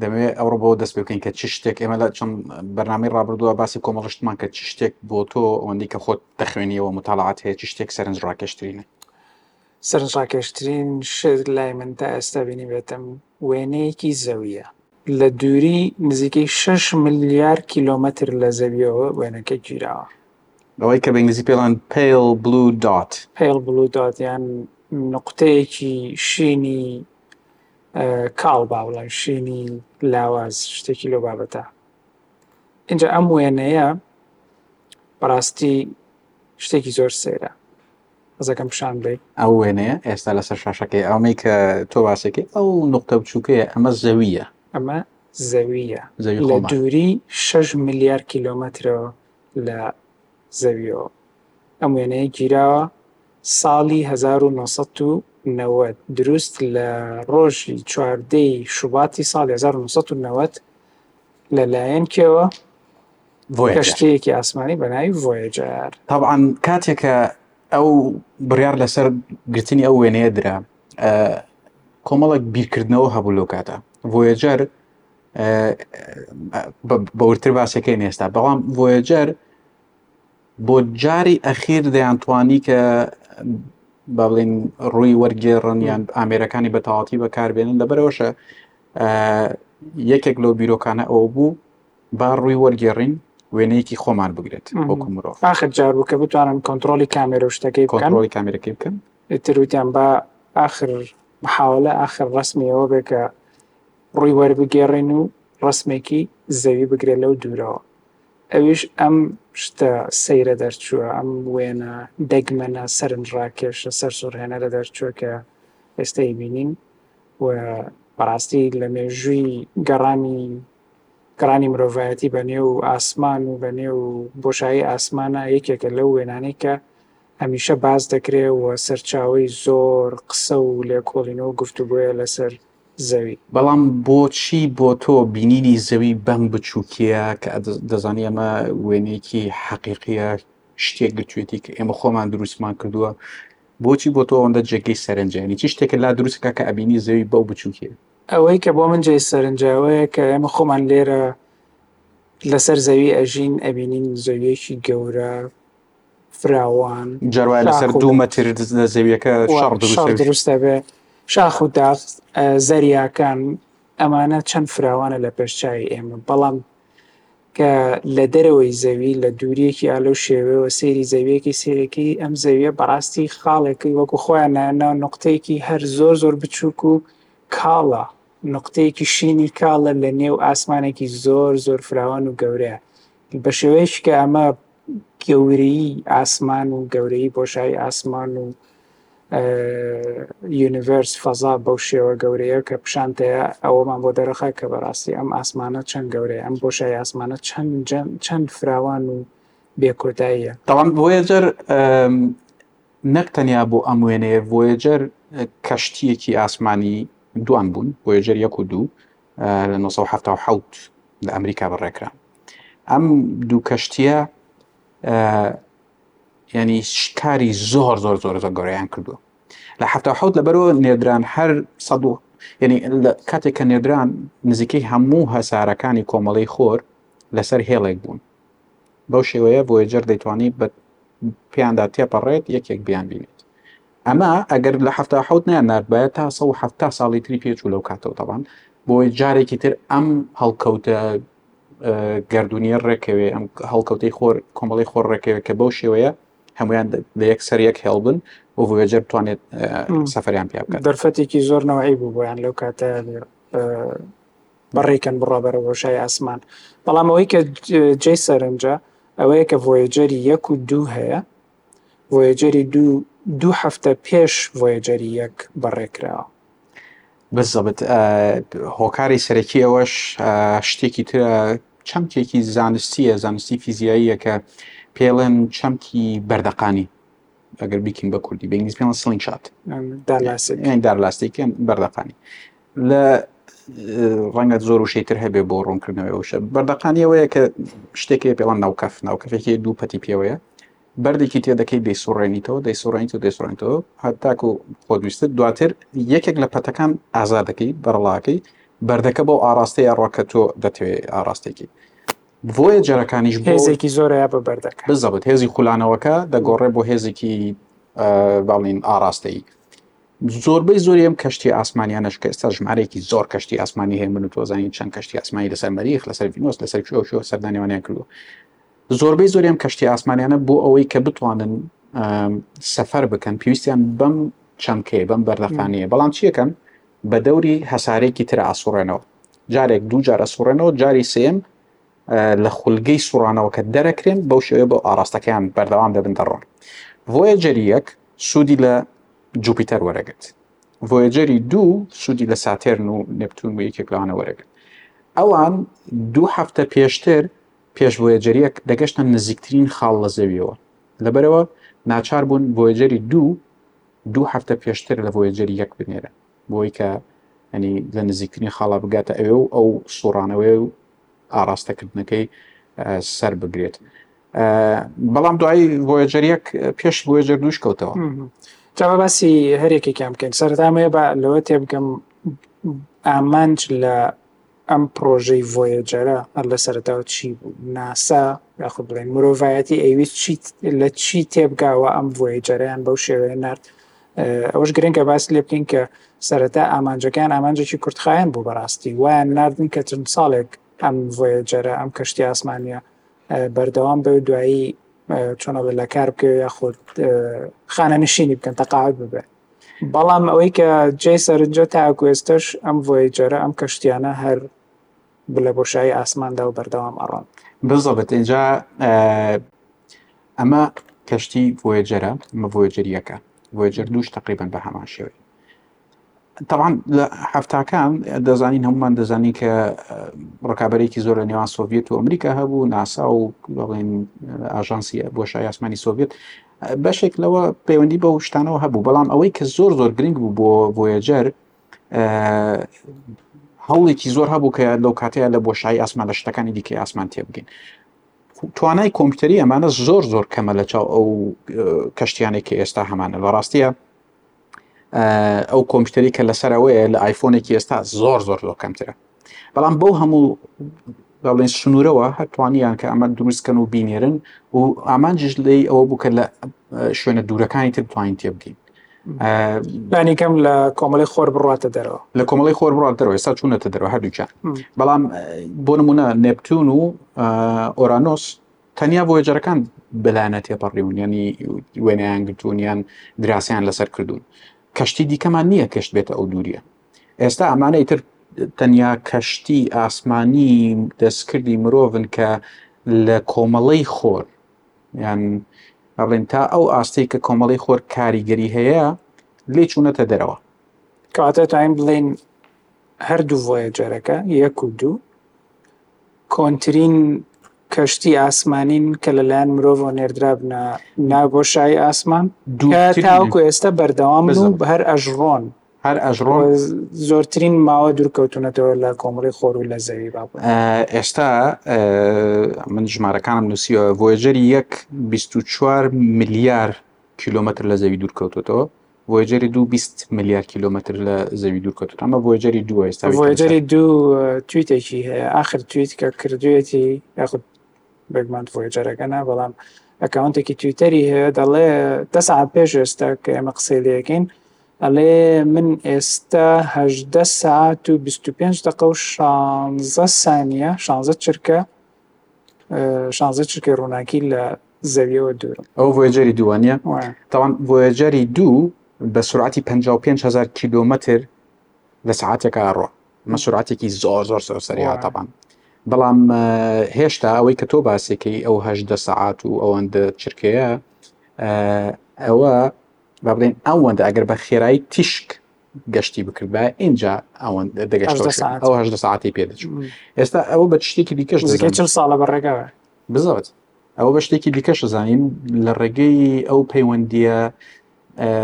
دەمەوێت ئەوڕۆ بۆ دەست پێ بکەین کە چ شتێک ئێمە لە چەند بەرنامی ڕابردووە باسی کۆمەڵشتمان کە چ شتێک بۆ تۆ ئەوەندی کە خۆت دەخوێنیەوە متالعات هەیە چ شتێک سەرنج ڕاکێشترینە سەرنجڕاکێشترین شت لای من تا ئێستا بینی بێتم وێنەیەکی زەویە لە دووری نزیکەی 6 ملیار کیلۆمەتر لە زەویەوە وێنەکە گیراوە ئەوەی کە بەنگلیزی پێڵان پیل بلو دات پیل بلو دات یان نقطەیەکی شینی کاڵ باوڵای شینی لاواز شتێکی لەو بابەتە اینجا ئەم وێنەیە بەڕاستی شتێکی زۆر سەیرە ئەزەکەم پیشان بێ ئەو وێنەیە ئێستا لەسەر شاشەکەی ئەومەی کە تۆ واسەکەی ئەو نقطە بچووکەیە ئەمە زەویە ئەمە زەویە زەوی لە دووری 6 ملیار کیلومترەوە لە زەویەوە ئەم وێنەیە گیراوە ساڵی هەزار و نۆ سەد و نەوەد دروست لە ڕۆژی چواردە ی شوباتی ساڵی هەزار و نۆ سەد و نەوەد لە لایەن کێوە؟ ڤۆیەجەر. کەشتیەکی ئاسمانی بە ناوی ڤۆیەجەر. تەبعەن کاتێک کە ئەو بڕیار لەسەر گرتنی ئەو وێنەیە درا کۆمەڵێک بیرکردنەوە هەبوو لەو کاتە ڤۆیەجەر بەورتر باسەکەی نێستا بەڵام ڤۆیەجەر بۆ جاری ئەخیر دەیانتوانی کە بەڵین ڕووی وەرگێڕن یان ئامێرەکانی بەتەواتی بەکاربێنن لەبەرەوەشە یەکێک لەو بیرۆکانە ئەو بوو با ڕووی وەرگێڕین وێنەیەکی خۆمان بگرێت وەکو مرۆڤ ئاخر جار بوو کە بتوانن کۆنتترۆلی کامێرە شتەکەی کۆنتترۆلی کامێرەکەی بکەن ئتروتیان بە ئاخر محاولە ئاخر ڕسمیەوە بێ کە ڕووی وەربگێڕین و ڕسمێکی زەوی بگرێت لەو دوورەوە ئەویش ئەم شتە سەیرە دەرچووە، ئەم وێنە دەگمەنە سەرنجڕاکێشە سەرسوڕهێنەرە دەرچووە کە ئێستا ئەیبینین و بەڕاستی لە مێژووی گەڕانی گەڕانی مرۆڤایەتی بە نێو ئاسمان و بە نێو بۆشایی ئاسمانە یەکێکە لەو وێنانەی کە هەمیشە باس دەکرێ و سەرچاوەی زۆر قسە و لێکۆڵینەوە گفتوگۆیە لەسەر زەوی. بەڵام بۆچی بۆ تۆ بینینی زەوی بەم بچووکیە کە دەزانی ئەمە وێنەیەکی حەقیقیە شتێک گرتوێتی کە ئێمە خۆمان دروستمان کردووە بۆچی بۆ تۆ ئەوەندە جێگەی سەرنجێنی چ شتێکە لا دروستکە کە ئەبینی زەوی بەو بچووکیە ئەوەی کە بۆ من جێ سەرنجاوەیە کە ئێمە خۆمان لێرە لەسەر زەوی ئەژین ئەبینین زەویەکی گەورە فراوان جاروایە لەسەر دوو مەتر لە زەویەکە شەڕ دروست دەبێ شاخ و داخ زەریاکان ئەمانە چەند فراوانە لە پێشچوی ئێمە بەڵام کە لە دەرەوەی زەوی لە دووریەکی ئالە و شێوەوە سێری زەویەکی سێرەکەی ئەم زەویە بەڕاستی خاڵێکی وەکو خۆیان نایەنە نقطەیەکی هەر زۆر زۆر بچووک و کاڵە نقطەیەکی شینی کاڵە لە نێو ئاسمانێکی زۆر زۆر فراوان و گەورەیە بە شێوەیەش کە ئەمە گەورەیی ئاسمان و گەورەیی بۆشایی ئاسمان و یونیڤەرس فەزا بەو شێوە گەورەیە کە پیشانتەیە ئەوەمان بۆ دەرەخە کە بەڕاستی ئەم ئاسمانە چەند گەورەیە ئەم بۆشای ئاسمانە چەند چەند فراوان و بێکۆتاییە تاوان بۆیە جەر نەک تەنیا بۆ ئەم وێنەیە بۆیە جەر کەشتیەکی ئاسمانی دوان بوون بۆیە جەر یەک و دوو لە نۆ سەد و حەفتا و حەوت لە ئەمریکا بەڕێکرا ئەم دوو کەشتیە ینی کاری زۆر زۆر زۆر زۆر گەوریان کردووە لە حتا حوت لەبەرەوە نێدران هەر سەد و ینی کاتێک کە نێدران نزیکەی هەموو هەسارەکانی کۆمەڵی خۆر لەسەر هێڵێک بوون بەو شێوەیە بۆیە جەر دەیتوانانی بە پێیاندا تێپەڕێت یەکێک بیان بینێت ئەمە ئەگەر لە حەفتا و حەوت نیان ناردبایە تا سەد و حەفتا ساڵی تری پێچوو لەو کاتەوە تەبان بۆی جارێکی تر ئەم هەڵکەوتە گردونیە ڕێکەوێ ئەم هەڵکەوتەی خۆر کۆمەڵی خۆر ڕێکەوێ کە بەو شێوەیە هەمویان لە یەک سەر یەک هێڵبن و ڤێجەر بتوانێت سەفریان پێ بکات دەرفەتێکی زۆر نەوەی بوو بۆیان لەو کاتە بەڕێکن بڕابەرە بۆشای ئاسمان بەڵام ئەوەی کە جێ سەرنجە ئەوەیە کە ڤۆیجەری یەک و دوو هەیە ڤۆیەجەری دوو دوو هەفتە پێش ڤۆیەجەری یەک بەڕێکراوە. بالزبط هۆکاری سەرەکی ئەوەش شتێکی ترە چەمکێکی زانستیە زانستی فیزیاییە کە پێڵێن چەمکی بەردەقانی ئەگەر بیکن بە کوردی بەنگلیزی پێڵێن سڵینگ شات دار لاستیک یان دار لاستیک یان بەردەقانی لە ڕەنگە زۆر وشەی تر هەبێ بۆ ڕوونکردنەوەی وشە بەردەقانی ئەوەیە کە شتێکی پێوان ناوکەف ناوکەفێکی دوو پەتی پێوەیە بەردێکی تێ دەکەی دەیسوڕێنیتەوە دەیسوڕێنیت و دەیسڕێنیتەوە هەتاکو خۆدویستت دواتر یەکێک لە پەتەکان ئازا دەکەی بەڕڵاکەی بەردەکە بۆ ئاراستەیە ڕۆکە تۆ دەتوێت ئاراستێکی بۆیە جەرەکانیش هێزێکی زۆرەیە بە بەردەکە بزەبت هێزی خولانەوەکە دەگۆڕێ بۆ هێزێکی باڵین ئاراستەی زۆربەی زۆری ئەم کەشتیە ئاسمانیانەش کە ئێستا ژمارەیەکی زۆر کەشتی ئاسمانی هەیە من و تۆزانین چەند کەشتی ئاسمانی لەسەر مەریخ لەسەر ڤینۆس لەسەر کوێ و شوێ سەردانیوانیان کردووە زۆربەی زۆری ئەم کەشتی ئاسمانیانە بۆ ئەوەی کە بتوانن سەفەر بکەن پێویستیان بەم چەمکەیە بەم بەردەخانەیە بەڵام چیەکەن بە دەوری هەسارێکی تر ئاسوڕێنەوە جارێک دوو جارە سوڕێنەوە جاری سێم لە خولگەی سوڕانەوەکە دەرەکرێن بەو شێوەیە بۆ ئاراستەکەیان بەردەوام دەبن دەڕۆن ڤۆیجەری یەک سوودی لە جوپیتەر وەرەگرت ڤۆیجەری دوو سوودی لە ساتێرن و نپتون و یەکێک لەوانە وەرەگرت ئەوان دوو هەفتە پێشتر پێش ڤۆیجەریەک دەگەشتە نزیکترین خاڵ لە زەویەوە لەبەرەوە ناچار بوون ڤۆیجەری دوو دوو هەفتە پێشتر لە ڤۆیجەری یەک بنێرە بۆی کە ینی لە نزیکترین خاڵا بگاتە ئەوێ و ئەو سوڕانەوەی و ئاراستەکردنەکەی سەر بگرێت بەڵام دوایی ڤۆجر یەک پێش ڤۆجر دوش کەوتەوە جاوە باسی هەرێکێکیان بکەین سەردامەیە بە لەوە تێبگەم ئامانج لە ئەم پرۆژەی ڤۆیەجەرە هەر لە سەرتاوە چی بوو ناسا یاخود بڵێن مرۆڤایەتی ئەویست چیت لە چی تێبگاوە ئەم ڤۆیجەریان بەو شێوەیە نرد ئەوەش گرنگە باس لێ بکەین کە سەرەتا ئامانجەکان ئامانجێکی کورتخایەن بوو بەڕاستی وایان ناردن کە چەند ساڵێک ئەم ڤۆیەجەرە ئەم کەشتی ئاسمانیە بەردەوام بە دوایی چۆنەڵە لە کار بکەوێت یاخود خانە نشینی بکەن تەقاعد ببێت بەڵام ئەوەی کە جێ سەرنجە تاکوێستش ئەم ڤۆیجەرە ئەم کەشتیانە هەر لە بۆشایی ئاسماندا و بەردەوام ئەڕۆن. بزەبت ئینجا ئەمە کەشتی ڤۆیجەرە ئەمە ڤۆیجەر یەکە ڤۆیجەر دووش تقریبان بە هەمان شێوەی طبعا لە هەفتاکان دەزانین هەمومان دەزانین کە ڕکابەرێکی زۆر لە نێوان سۆڤێت و ئەمریکا هەبوو ناسا و بڵێن ئاژانسی بۆ شای ئاسمانی سۆڤێت بەشێک لەوە پەیوەندی بە شتانەوە هەبوو بەڵام ئەوەی کە زۆر زۆر گرنگ بوو بۆ ڤۆیجەر هەوڵێکی زۆر هەبوو کە لەو کاتەیە لە بۆشایی ئاسمان لە شتەکانی دیکە ئاسمان تێبگەین توانای کۆمپیوتەری ئەمانە زۆر زۆر کەمە لە چاو ئەو کەشتیانێک کە ئێستا هەمانە لە ڕاستیە ئەو کۆمپیوتەری کە لەسەرەوەیە لە ئایفۆنێکی ئێستا زۆر زۆر زۆر کەمترە بەڵام بەو هەموو بەڵێن سنوورەوە هەتوانیان کە ئەمە دروستکەن و بینێرن و ئامانجش لی ئەوە بوو کە لە شوێنە دوورەکانی تر توانین تێبگەین بانیکەم لە کۆمەڵی خۆر بڕاتە دەرەوە لە کۆمەڵی خۆر بڕات دەرەوە سا چوونەتە دەرەوە هەردووچە بەڵام بۆ نمونە نپتون و ئۆرانۆس تەنیا بۆ جەرەکان بەلایەنە تێپەڕیون ینی وێنیان گرتوونیان دراسیان لەسەر کردوون کەشتی دیکەمان نییە کەشت بێتە ئەو دووریە ئێستا ئەمانەی تر تەنیا کەشتی ئاسمانی دەستکردی مرۆڤن کە لە کۆمەڵەی خۆر یان ئەڵێن تا ئەو ئاستەی کە کۆمەڵی خۆر کاریگەری هەیە لێ چوونەتە دەرەوە کاتە تایم بڵین هەردوو ڤۆیەجەرەکە یەک و دوو کۆنترین کەشتی ئاسمانین کە لەلایەن مرۆڤۆ نێردرابنە ناگۆشایی ئاسمان تاوکو ئێستا بەردەوام بە هەر ئەژڕۆن هەر ئەژڕۆن زۆرترین ماوە دوورکەوتونەتەوە لە کۆمەڵی خۆر و لە زەوی با ئێستا من ژمارەکانم نووسیوە ڤۆجەری یەک 24 ملیار کیلومتر لە زەوی دوورکەوتوتەوە ڤۆجەری دو 20 ملیار کیلومتر لە زەوی دوورکەوت ئەمە ڤۆجەری دووە ئێستا ڤۆجەری دوو تویتێکی هەیە آخر تویت کە کردوێتی یاخود بەگمان ڤۆجەرەکە نا بەڵام ئەکاونتێکی تویتەری هەیە دەڵێ دە ساعت پێش ئێستا کە ئێمە قسەی لەکەین ئەڵێ من ئێستا هەژدە سەعات و بیست و پێنج دەقە و شانزە سانیە شانزە چرکە شانزە چرکەی ڕووناکی لە زەویەوە دوورم ئەو ڤۆێجەری دووانە تاوان ڤۆێجەری دوو بە سرعتی 55000 کیلومتر لە سعاتێکە ڕۆ مە سرعاتێکی زۆر زۆر سەر سەریا تاپان بەڵام هێشتا ئەوەی کە تۆ باسێکەی ئەوهدە سعات و ئەوەندە چرکەیە ئەوە با بڵێین ئەوەندە ئەگەر بە خێرایی تیشک گەشتی بکردبایە ئینجا ئەوەن دەگەشت ئەو هەشدە ساعتی پێ دەچوو ئێستا ئەوە بە شتێکی دیکەش چل ساڵە بە ڕێگاوە بزەوت ئەوە بە شتێکی دیکەش زانین لە ڕێگەی ئەو پەیوەندیە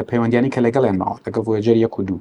پەیوەندیانی کە لەگەڵیان ماوە لەگەڵ ڤۆجر یەک و دوو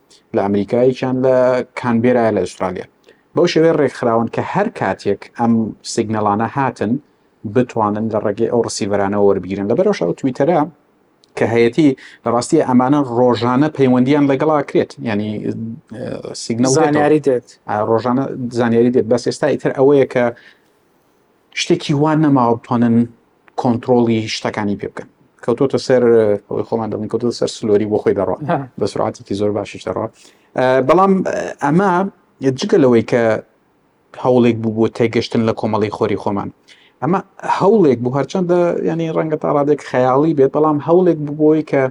لە ئەمریکا یەکیان لە کانبێرایە لە ئوسترالیا بەو شێوەیە ڕێکخراون کە هەر کاتێک ئەم سیگنەڵانە هاتن بتوانن لە ڕێگەی ئەو ڕسیڤەرانەوە وەربگیرن لە بەرەوشە ئەو تویتەرە کە هەیەتی لە ڕاستی ئەمانە ڕۆژانە پەیوەندیان لەگەڵا کرێت ینی سیگنەڵ زانیاری دێت ڕۆژانە زانیاری دێت بەس ئێستا ئیتر ئەوەیە کە شتێکی وا نەماوە بتوانن کۆنتترۆڵی شتەکانی پێ بکەن کەوتۆتە سەر ئەوی خۆمان دەڵین کەوتە سەر سلۆری بۆ خۆی دەڕۆ بە سرعاتێکی زۆر باشیش دەڕۆ بەڵام ئەمە جگە لەوەی کە هەوڵێک بوو بۆ تێگەشتن لە کۆمەڵی خۆری خۆمان ئەمە هەوڵێک بوو هەرچەندە ینی ڕەنگە تا ڕادێک خەیاڵی بێت بەڵام هەوڵێک ببووی کە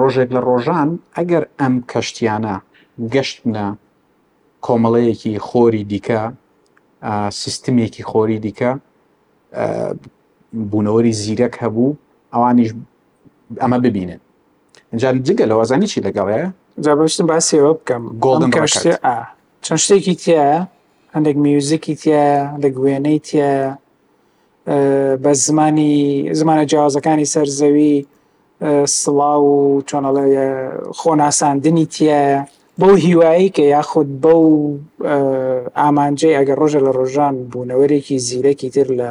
ڕۆژێک لە ڕۆژان ئەگەر ئەم کەشتیانە گەشتە کۆمەڵەیەکی خۆری دیکە سیستمێکی خۆری دیکە بوونەوەری زیرەک هەبوو ئەوانیش ئەمە ببینن جا جگە لە وازانی چی لەگەڵەیە جا بەشتم باسیەوە بکەم گۆڵدن چەند شتێکی تایە هەندێک میوزیکی تایە هەندێک وێنەی تایە بە زمانی زمانە جیاوازەکانی سەر زەوی سڵاو و چۆنەڵێ خۆناساندنی تایە بەو هیوایی کە یاخود بەو ئامانجەی ئەگەر ڕۆژە لە ڕۆژان بوونەوەرێکی زیرەکی تر لە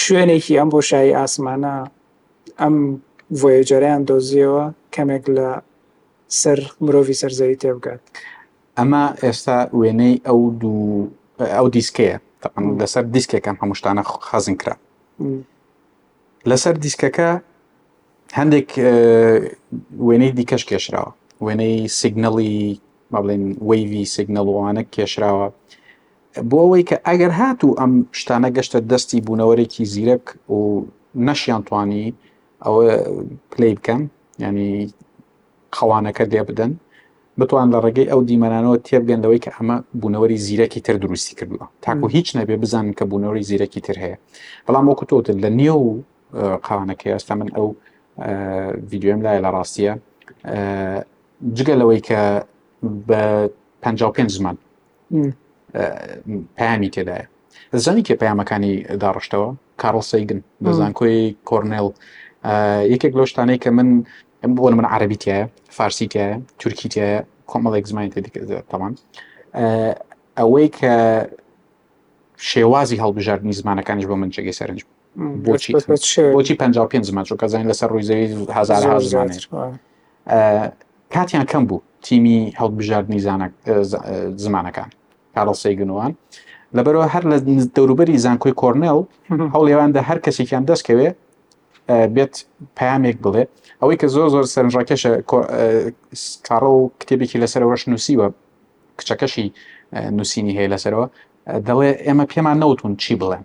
شوێنێکی ئەم بۆشایی ئاسمانە ئەم ڤۆیەجەریان دۆزیەوە کەمێک لە سەر مرۆڤی سەرزەوی تێبگات ئەمە ئێستا وێنەی ئەو دوو ئەو دیسکەیە تەقەن لەسەر دیسکێکم هەمووشتانە خەزن کرا لەسەر دیسکەکە هەندێک وێنەی دیکەش کێشراوە وێنەی سیگنەڵی بڵێن وەیوی سیگنەڵوانە کێشراوە بۆ ئەوەی کە ئەگەر هاتوو ئەم شتانە گەشتە دەستی بوونەوەرێکی زیرەک و نەشیان توانی ئەوە پلی بکەم ینی قەوانەکە لێبدەن، بتوانن لە ڕێگەی ئەو دیمەنانەوە تێبگەن لەوەی کە ئەمە بوونەوەری زیرەکی تر دروستی کردووە تاکو هیچ نەبێ بزانن کە بوونەوەری زیرەکی تر هەیە بەڵام وەکو تۆتر لە نێو قەوانەکە ئێستا من ئەو ڤیددیوم لای لە ڕاستیە جگە لەوەی کە بە 55 زمان پامی تێدایە زانی کە پامەکانی داڕشتەوە کاڕڵسەیگن بە زانکۆی کۆرنێل یەکێک لەو شتانەی کە من بۆ من عربی تایە فارسی تایە تورکی تایە کۆمەڵێک زمانی تەمان ئەوەی کە شێوازی هەڵبژاردننی زمانەکانیش بۆ من چگەی سەرنج بوو بۆچی بۆچی پ پێ زمان چۆکە زانین لەسەر ڕووی زەوی هزار زمانێر کاتیان کەم بوو تیمی هەڵبژاردننی زمانەکان کارڵ سەیگنوان لەبەرەوە هەر لە دەوروبەری زانکۆی کۆرنێڵ هەوڵێواندا هەر کەسێکیان دەستکەوێ بێت پامێک بڵێ ئەوەی کە زۆر زۆر سەرنجڕاکێشە کارڵ و کتێبێکی لەسەرەوەش نووسیوە کچەکەشی نووسینی هەیە لەسەرەوە دەڵێ ئێمە پێمان نەوتون چی بڵێن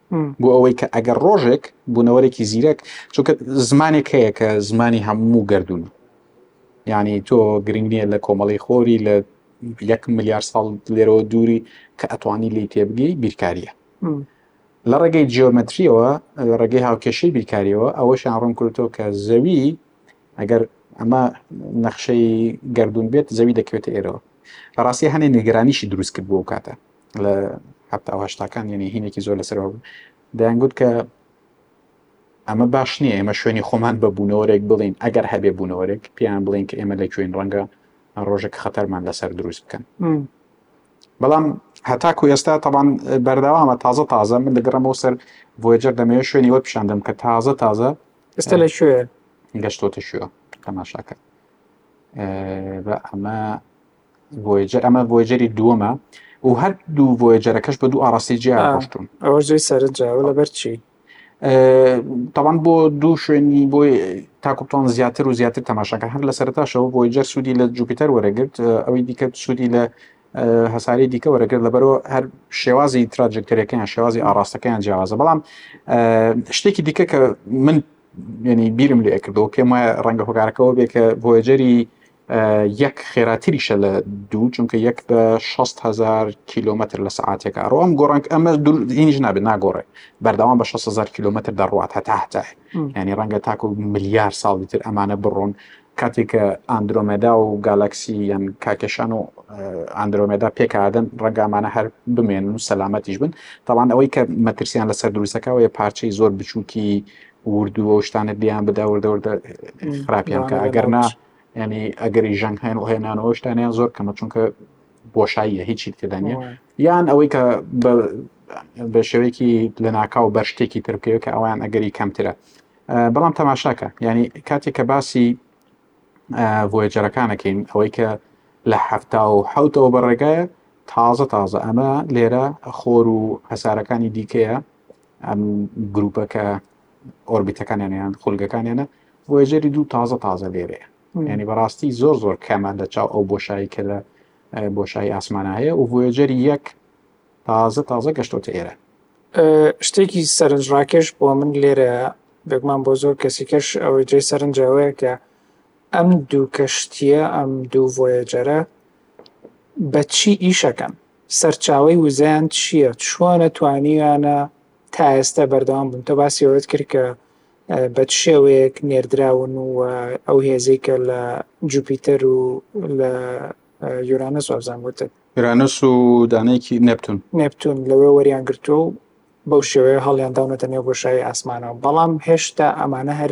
بۆ ئەوەی کە ئەگەر ڕۆژێک بوونەوەرێکی زیرەک چونکە زمانێک هەیە کە زمانی هەموو گردون ینی تۆ گرنگ نییە لە کۆمەڵی خۆری لە یەک ملیار ساڵ لێرەوە دووری کە ئەتوانی لی تێبگەی بیرکاریە لە ڕێگەی جیۆمەتریەوە لە ڕێگەی هاوکێشی بیرکاریەوە ئەوەشیان ڕوون کردەوە کە زەوی ئەگەر ئەمە نەخشەی گردون بێت زەوی دەکوێتە ئێرەوە ڕاستی هەنێ نیگەرانیشی دروست کرد بۆ کاتە لە حتا هشتاکان یعنی هینێکی زۆر لەسەرەوە بوو دەیانگوت کە ئەمە باش نییە ئێمە شوێنی خۆمان بە بوونەوەرێک بڵین ئەگەر هەبێ بوونەوەرێک پێیان بڵین کە ئێمە لە کوێن ڕەنگە ڕۆژێک خەتەرمان لەسەر دروست بکەن بەڵام هەتاکو ئێستا تاوان بەرداوامە تازە تازە من دەگەڕمەوە سەر بۆجر دەمەوێت شوێنی وە پیشاندەم کە تازە تازە ئێستا لە شوێ گەشتۆتە شوێ تەماشاکە بە ئەمە ڤۆیجەر ئەمە ڤۆیجەری دووەمە و هەر دوو ڤۆیجەرەکەش بە دوو ئاڕاستی جیا ڕۆشتون ئەوە جێ سەرنجاوە لەبەر چی تاوان بۆ دوو شوێنی بۆی تاکوتان زیاتر و زیاتر تەماشاکە هەر لە سەرتاشەوە بۆی جەر سوودی لە جوپیتەر وەرەگرت ئەوەی دیکە سوودی لە هەساری دیکە وەرەگرت لەبەرەوە هەر شێوازی تراجکتەرەکەیان شێوازی ئاراستەکەیان جیاوازە بەڵام شتێکی دیکە کە من ینی بیرم لێ کردەوە پێم وایە ڕەنگە هۆکارەکەەوە بێ کە بۆجەری یەک خێراتریشە لە دوو چونکە یەک بە 600 هزار کیلومتر لە سعاتێک ئەڕۆ ئەم گۆڕنگ ئەمە دوورینیش نابێت ناگۆڕێ بەردەوام بە 600 هزار کیلومتر دەڕوات هەتا هەتا ینی ڕەنگە تاکو ملیار ساڵی تر ئەمانە بڕۆن کاتێکە ئاندرۆمێدا و گالاکسی یان کاکێشان و ئاندرۆمێدا پێکدن ڕەنگامانە هەر بمێن و سەلامەتیش بن تاوان ئەوەی کە مەترسیان لەسەر دروستەکەەوەی پارچەی زۆر بچووکی وردووە شتانە دیان بداوردەوردە خراپیان کە ئەگەرنا ینی ئەگەری ژەنگ هەن و هێنانەوە شتانیان زۆر کەمە چونکە بۆشاییە هیچی تێدانە یان ئەوەی کە بە شێوەیەکی لە ناکاو بەر شتێکی تر بکەوێت کە ئەویان ئەگەری کەمترە بەڵام تەماشاکە ینی کاتێک کە باسی ڤۆیجەرەکانەکەین ئەوەی کە لە هەفتا و حوتەوە بە ڕێگایە تازە تازە ئەمە لێرە خۆر و هەسارەکانی دیکەیە ئەم گروپە کە ئۆربیتەکانیان یان خولگەکانیانە وێژێری دوو تازە تازە لێرەیە ینی بەڕاستی زۆر زۆر کەمە لە چاو ئەو بۆشایی کە لە بۆشایی ئاسمانە هەیە و وێژێری یەک تازە تازە گەشتۆتە ئێرە شتێکی سەرنجڕاکێش بۆ من لێرە بێگمان بۆ زۆر کەسیکەش ئەوەی جێ سەرنجەوەیە کە ئەم دوو کەشتیە ئەم دوو ڤۆیەجەرە بەچی ئیشەکەن سەرچاوەی وزەیان چیە چۆنە توانیویانە تا ئێستا بەردەوام بن تۆ باسی ئەوەت کرد کە بە چ شێوەیەک نێردراون و ئەو هێزەی کە لە جوپیتەر و لە یورانەس وابزان وتت یورانەس و دانێکی نپتون نپتون لەوێ وەریان گرتووە و بەو شێوەیە هەڵیان داونەتە نێو بۆشایی ئاسمانەوە بەڵام هێشتا ئەمانە هەر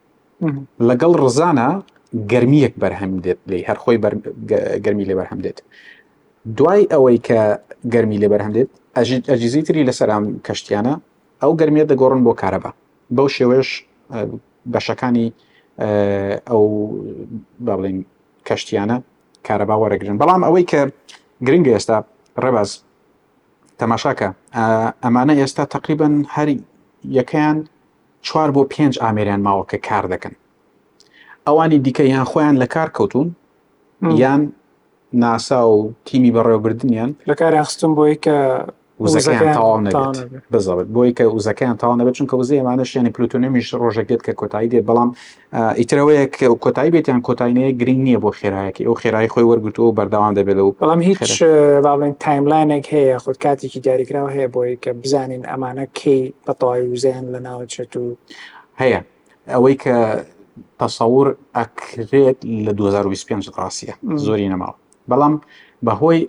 لەگەڵ ڕزانا گەرمییەک بەرهەم دێت لێی هەر خۆی گەرمی لێ بەرهەم دێت دوای ئەوەی کە گەرمی لێ بەرهەم دێت ئەجیزی تری لەسەر ئەم کەشتیانە ئەو گەرمیە دەگۆڕن بۆ کارەبا بەو شێوەش بەشەکانی ئەو بڵین کەشتیانە کارەبا وەرەگرن بەڵام ئەوەی کە گرنگە ئێستا ڕێباز تەماشاکە ئەمانە ئێستا تقریبن هەری یەکەیان چوار بۆ پێنج ئامێریان ماوە کە کار دەکەن ئەوانی دیکە یان خۆیان لە کار کەوتون یان ناسا و تیمی بەڕێوەبردنیان لە کاریان خستن بۆی کە وزەکەیان تەواو نەبێت بزەبێت بۆی کە وزەکەیان تاوا نەبێت چونکە وزە ئەمانە شیانی پلوتونەمیش ڕۆژێک دێت کە کۆتایی دێت بەڵام ئیتر ئەوەیە کە ئەو کۆتایی بێت یان کۆتایی نەیە گرنگ نییە بۆ خێرایەکی ئەو خێرایی خۆی وەرگرتووە و بەردەوام دەبێت لەو بەڵام هیچ خێرا. اه، با بڵێین تایملاینێک هەیە خود کاتێکی دیاریکراو هەیە بۆی کە بزانین ئەمانە کەی بە تەواوی وزەیان لەناو چێت و هەیە ئەوەی کە تەسەور ئەکرێت لە 2025 ڕاستە م. زۆری نەماوە بەڵام بەهۆی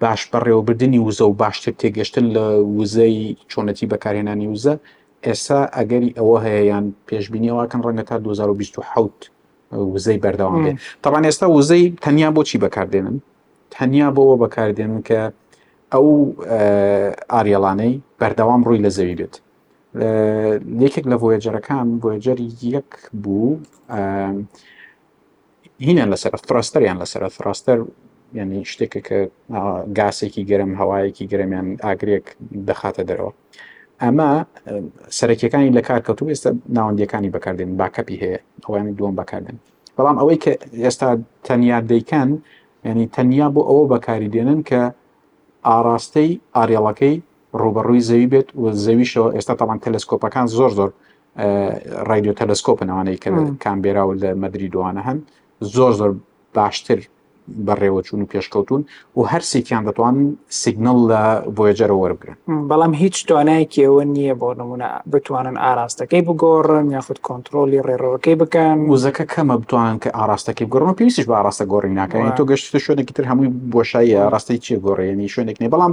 باش بەڕێوەبردنی وزە و باشتر تێگەشتن لە وزەی چۆنەتی بەکارهێنانی وزە ئێستا ئەگەری ئەوە هەیە یان پێشبینی ئەوەکەن ڕەنگە تا 2027 وزەی بەردەوام بێت تاوان ئێستا وزەی تەنیا بۆچی بەکاردێنن تەنیا بۆەوە بەکاردێنن کە ئەو ئاریێڵانەی بەردەوام ڕووی لە زەوی بێت یەکێک لە ڤۆیەجەرەکان ڤۆیجەر یەک بوو هینیان لەسەرە ثڕەستەریان لەسەرە ثڕەستەر یعنی شتێکە کە گاسێکی گەرم هەوایەکی گەرمیان ئاگرێک دەخاتە دەرەوە ئەمە سەرەکیەکانی لە کار کەوتو ئێستا ناوەندیەکانی بەکاردێن باکەپی هەیە ئەوانی دووەم بەکاردن بەڵام ئەوەی کە ئێستا تەنیا دەیکەن ینی تەنیا بۆ ئەوە بەکاری دێنن کە ئاراستەی ئارێڵەکەی ڕوبەڕووی زەوی بێت و زەویشەوە ئێستا تاوان تەلسکۆپەکان زۆر زۆر ڕادیۆ تەلسکۆپن ئەوانەی کە کامبێرا و لە مەدری دوانە هەن زۆر زۆر باشتر بەڕێوەچون و پێشکەوتون و هەرسێکیان دەتوان سیگنل لە بۆیەجەرە وەرگن بەڵام هیچ توانایەکی ئەوە نییە بۆ نمونە بتوانن ئاراستەکەی بگۆڕن یاخود کۆنتترۆلی ڕێڕەوەکەی بکەن وزەکە کەمە بتوانن کە ئاراستەکەی گۆڕن پێویستیش بە ئاراستە گۆڕی ناکەین تۆ گەشت شوێنێکی تر هەمووی بۆشایی ئاراستەی چی گۆڕێنی شوێنێک نێ بەڵام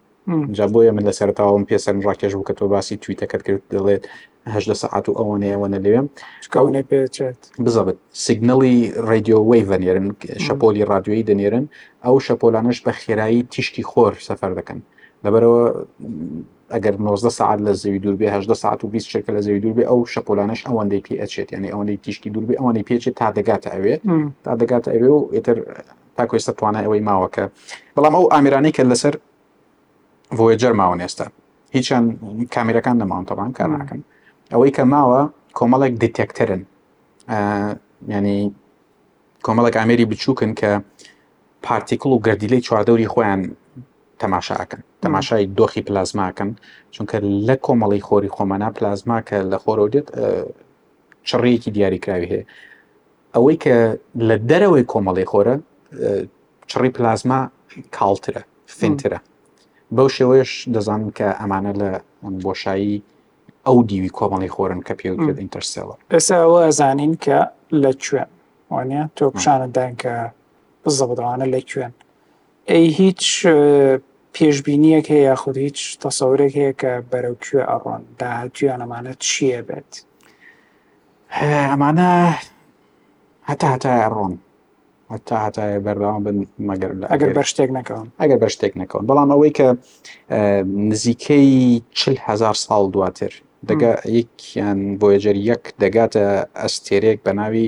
جا بۆیە من لەسەرەتاوەم پێ سەرم ڕاکێش بوو کە تۆ باسی تویتەکەت کرد دەڵێت هەژدە سەعات و ئەوەنەیە وەنە لەوێم کەونێ پێچێت بزەبت سیگنەڵی ڕێدیۆ وەی ڤەنێرن شەپۆلی ڕادیۆیی دەنێرن ئەو شەپۆلانش بە خێرایی تیشکی خۆر سەفەر دەکەن لەبەرەوە ئەگەر 90 سعات لە زەوی دوور بێ 8 ساعت و 20 شکە لە زەوی دوور بێ ئەو شەپۆلانش ئەوەندەی پێ ئەچێت یعنی ئەوەندەی تیشکی دوور بێ ئەوەندەی پێچێت تا دەگاتە ئەوێ تا دەگاتە ئەوێ و ئێتر تاکو ئێستا توانای ئەوەی ماوە کە بەڵام ئەو ئامرانەی کە لەسەر ڤۆیجەر ماون ئێستا هیچیان کامیرەکان نەماون تەبان کار ناکەن ئەوەی کە ماوە کۆمەڵێک دیتێکتەرن ینی کۆمەڵێک ئامێری بچووکن کە پارتیکل و گردیلەی چواردەوری خۆیان تەماشاکەن تەماشای دۆخی پلازماکەن چونکە لە کۆمەڵی خۆری خۆمانە پلازما کە لە خۆرەوە دێت چڕیەکی دیاریکراوی هەیە ئەوەی کە لە دەرەوەی کۆمەڵی خۆرە چڕی پلازما کاڵترە فینترە بەو شێوەیەش دەزانم کە ئەمانە لە بۆشایی ئەو دیوی کۆمەڵی خۆرن کە پێوترێت ئینتەرسێڵە ئێستا ئەوە ئەزانین کە لە کوێن وانە تۆ پیشانەدان کە بزەبدوانە لە کوێن ئەی هیچ پێشبینیەک هەیە یاخود هیچ تەسەورێک هەیە کە بەرەو کوێ ئەڕۆن داهاتویان ئەمانە چی ئەبێت؟ ئەمانە هەتا هەتایە ئەڕۆن هەتا هەتایە بەردەوام بن مەگەر ئەگەر بەر شتێک نەکەون ئەگەر بەر شتێک نەکەون بەڵام ئەوەی کە نزیکەی چل هزار ساڵ دواتر دەگە یەکیان بۆیەجەر یەک دەگاتە ئەستێرێک بە ناوی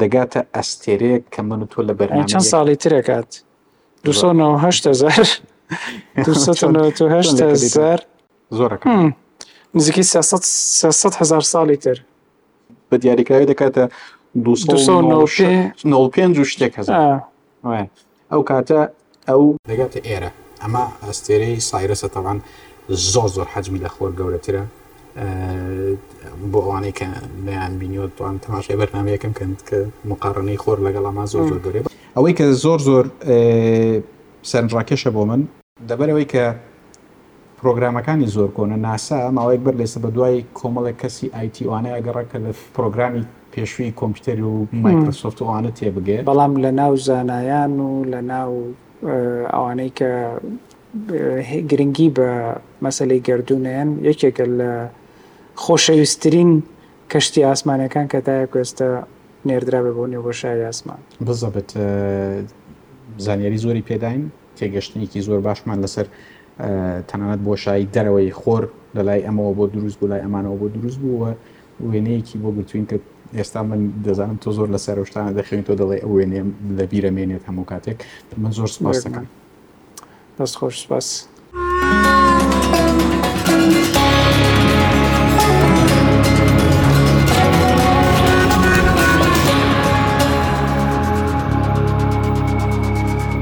دەگاتە ئەستێرەیەک کە من و تۆ لە بەرنامەی چەند ساڵی ترە کات دوسە و نەوە هەشت هەزار دوسە و نەوە و هەشت هەزار زۆرەکە نزیکی سیاست سیاست هزار ساڵی تر بە دیاریکراوی دەکاتە دو نەوە پێنج و شتێک هەزار ئەو کاتە ئەو دەگاتە ئێرە ئەمە ئەستێرەی سایرەسە تەبعەن زۆر زۆر حەجمی لە خۆر گەورەترە بۆ ئەوانەی کە نیان بینیوە توان تەماشای بەرنمەیەکەم کەن کە مقارنەی خۆر لەگەڵ ئەما زۆر زۆر گەورێ ئەوەی کە زۆر زۆر سەرنجڕاکێشە بۆ من لەبەرئەوەی کە پرۆگرامەکانی زۆر کۆنە، ناسا ماوەیەک بەر لەئێستا بەدوای کۆمەڵێک کەسی ئایتی و ئانای ئەگەڕا کە لە پرۆگرامی پێشووی کۆمپیوتەر و مایکرۆسۆفت و ئەوانە تێبگەیەن. بەڵام لەناو زانایان و لەناو ئەوانەی کە گرنگی بە مەسەلەی گەردوون ئەیەن، یەکێکە لە خۆشەویستترین کەشتییە ئاسمانییەکان کە تاوەکو ئێستا نێردرابێ بۆ نێو بۆشایی ئاسمان. بزەبت زانیاری زۆری پێداین. تێگەشتنێکی زۆر باشمان لەسەر تەنانەت بۆشایی دەرەوەی خۆر لە لای ئەمەوە بۆ دروست بوو لای ئەمانەوە بۆ دروست بوو و وێنەیەکی بۆ گرتوین کە ئێستا من دەزانم تۆ زۆر لە سەرشتانە دەخوێن تۆ دەڵێ ئەو وێنێ لە بیرە مێنێت هەموو کاتێک من زۆر سپاس دەکەم دەست خۆش سپاس.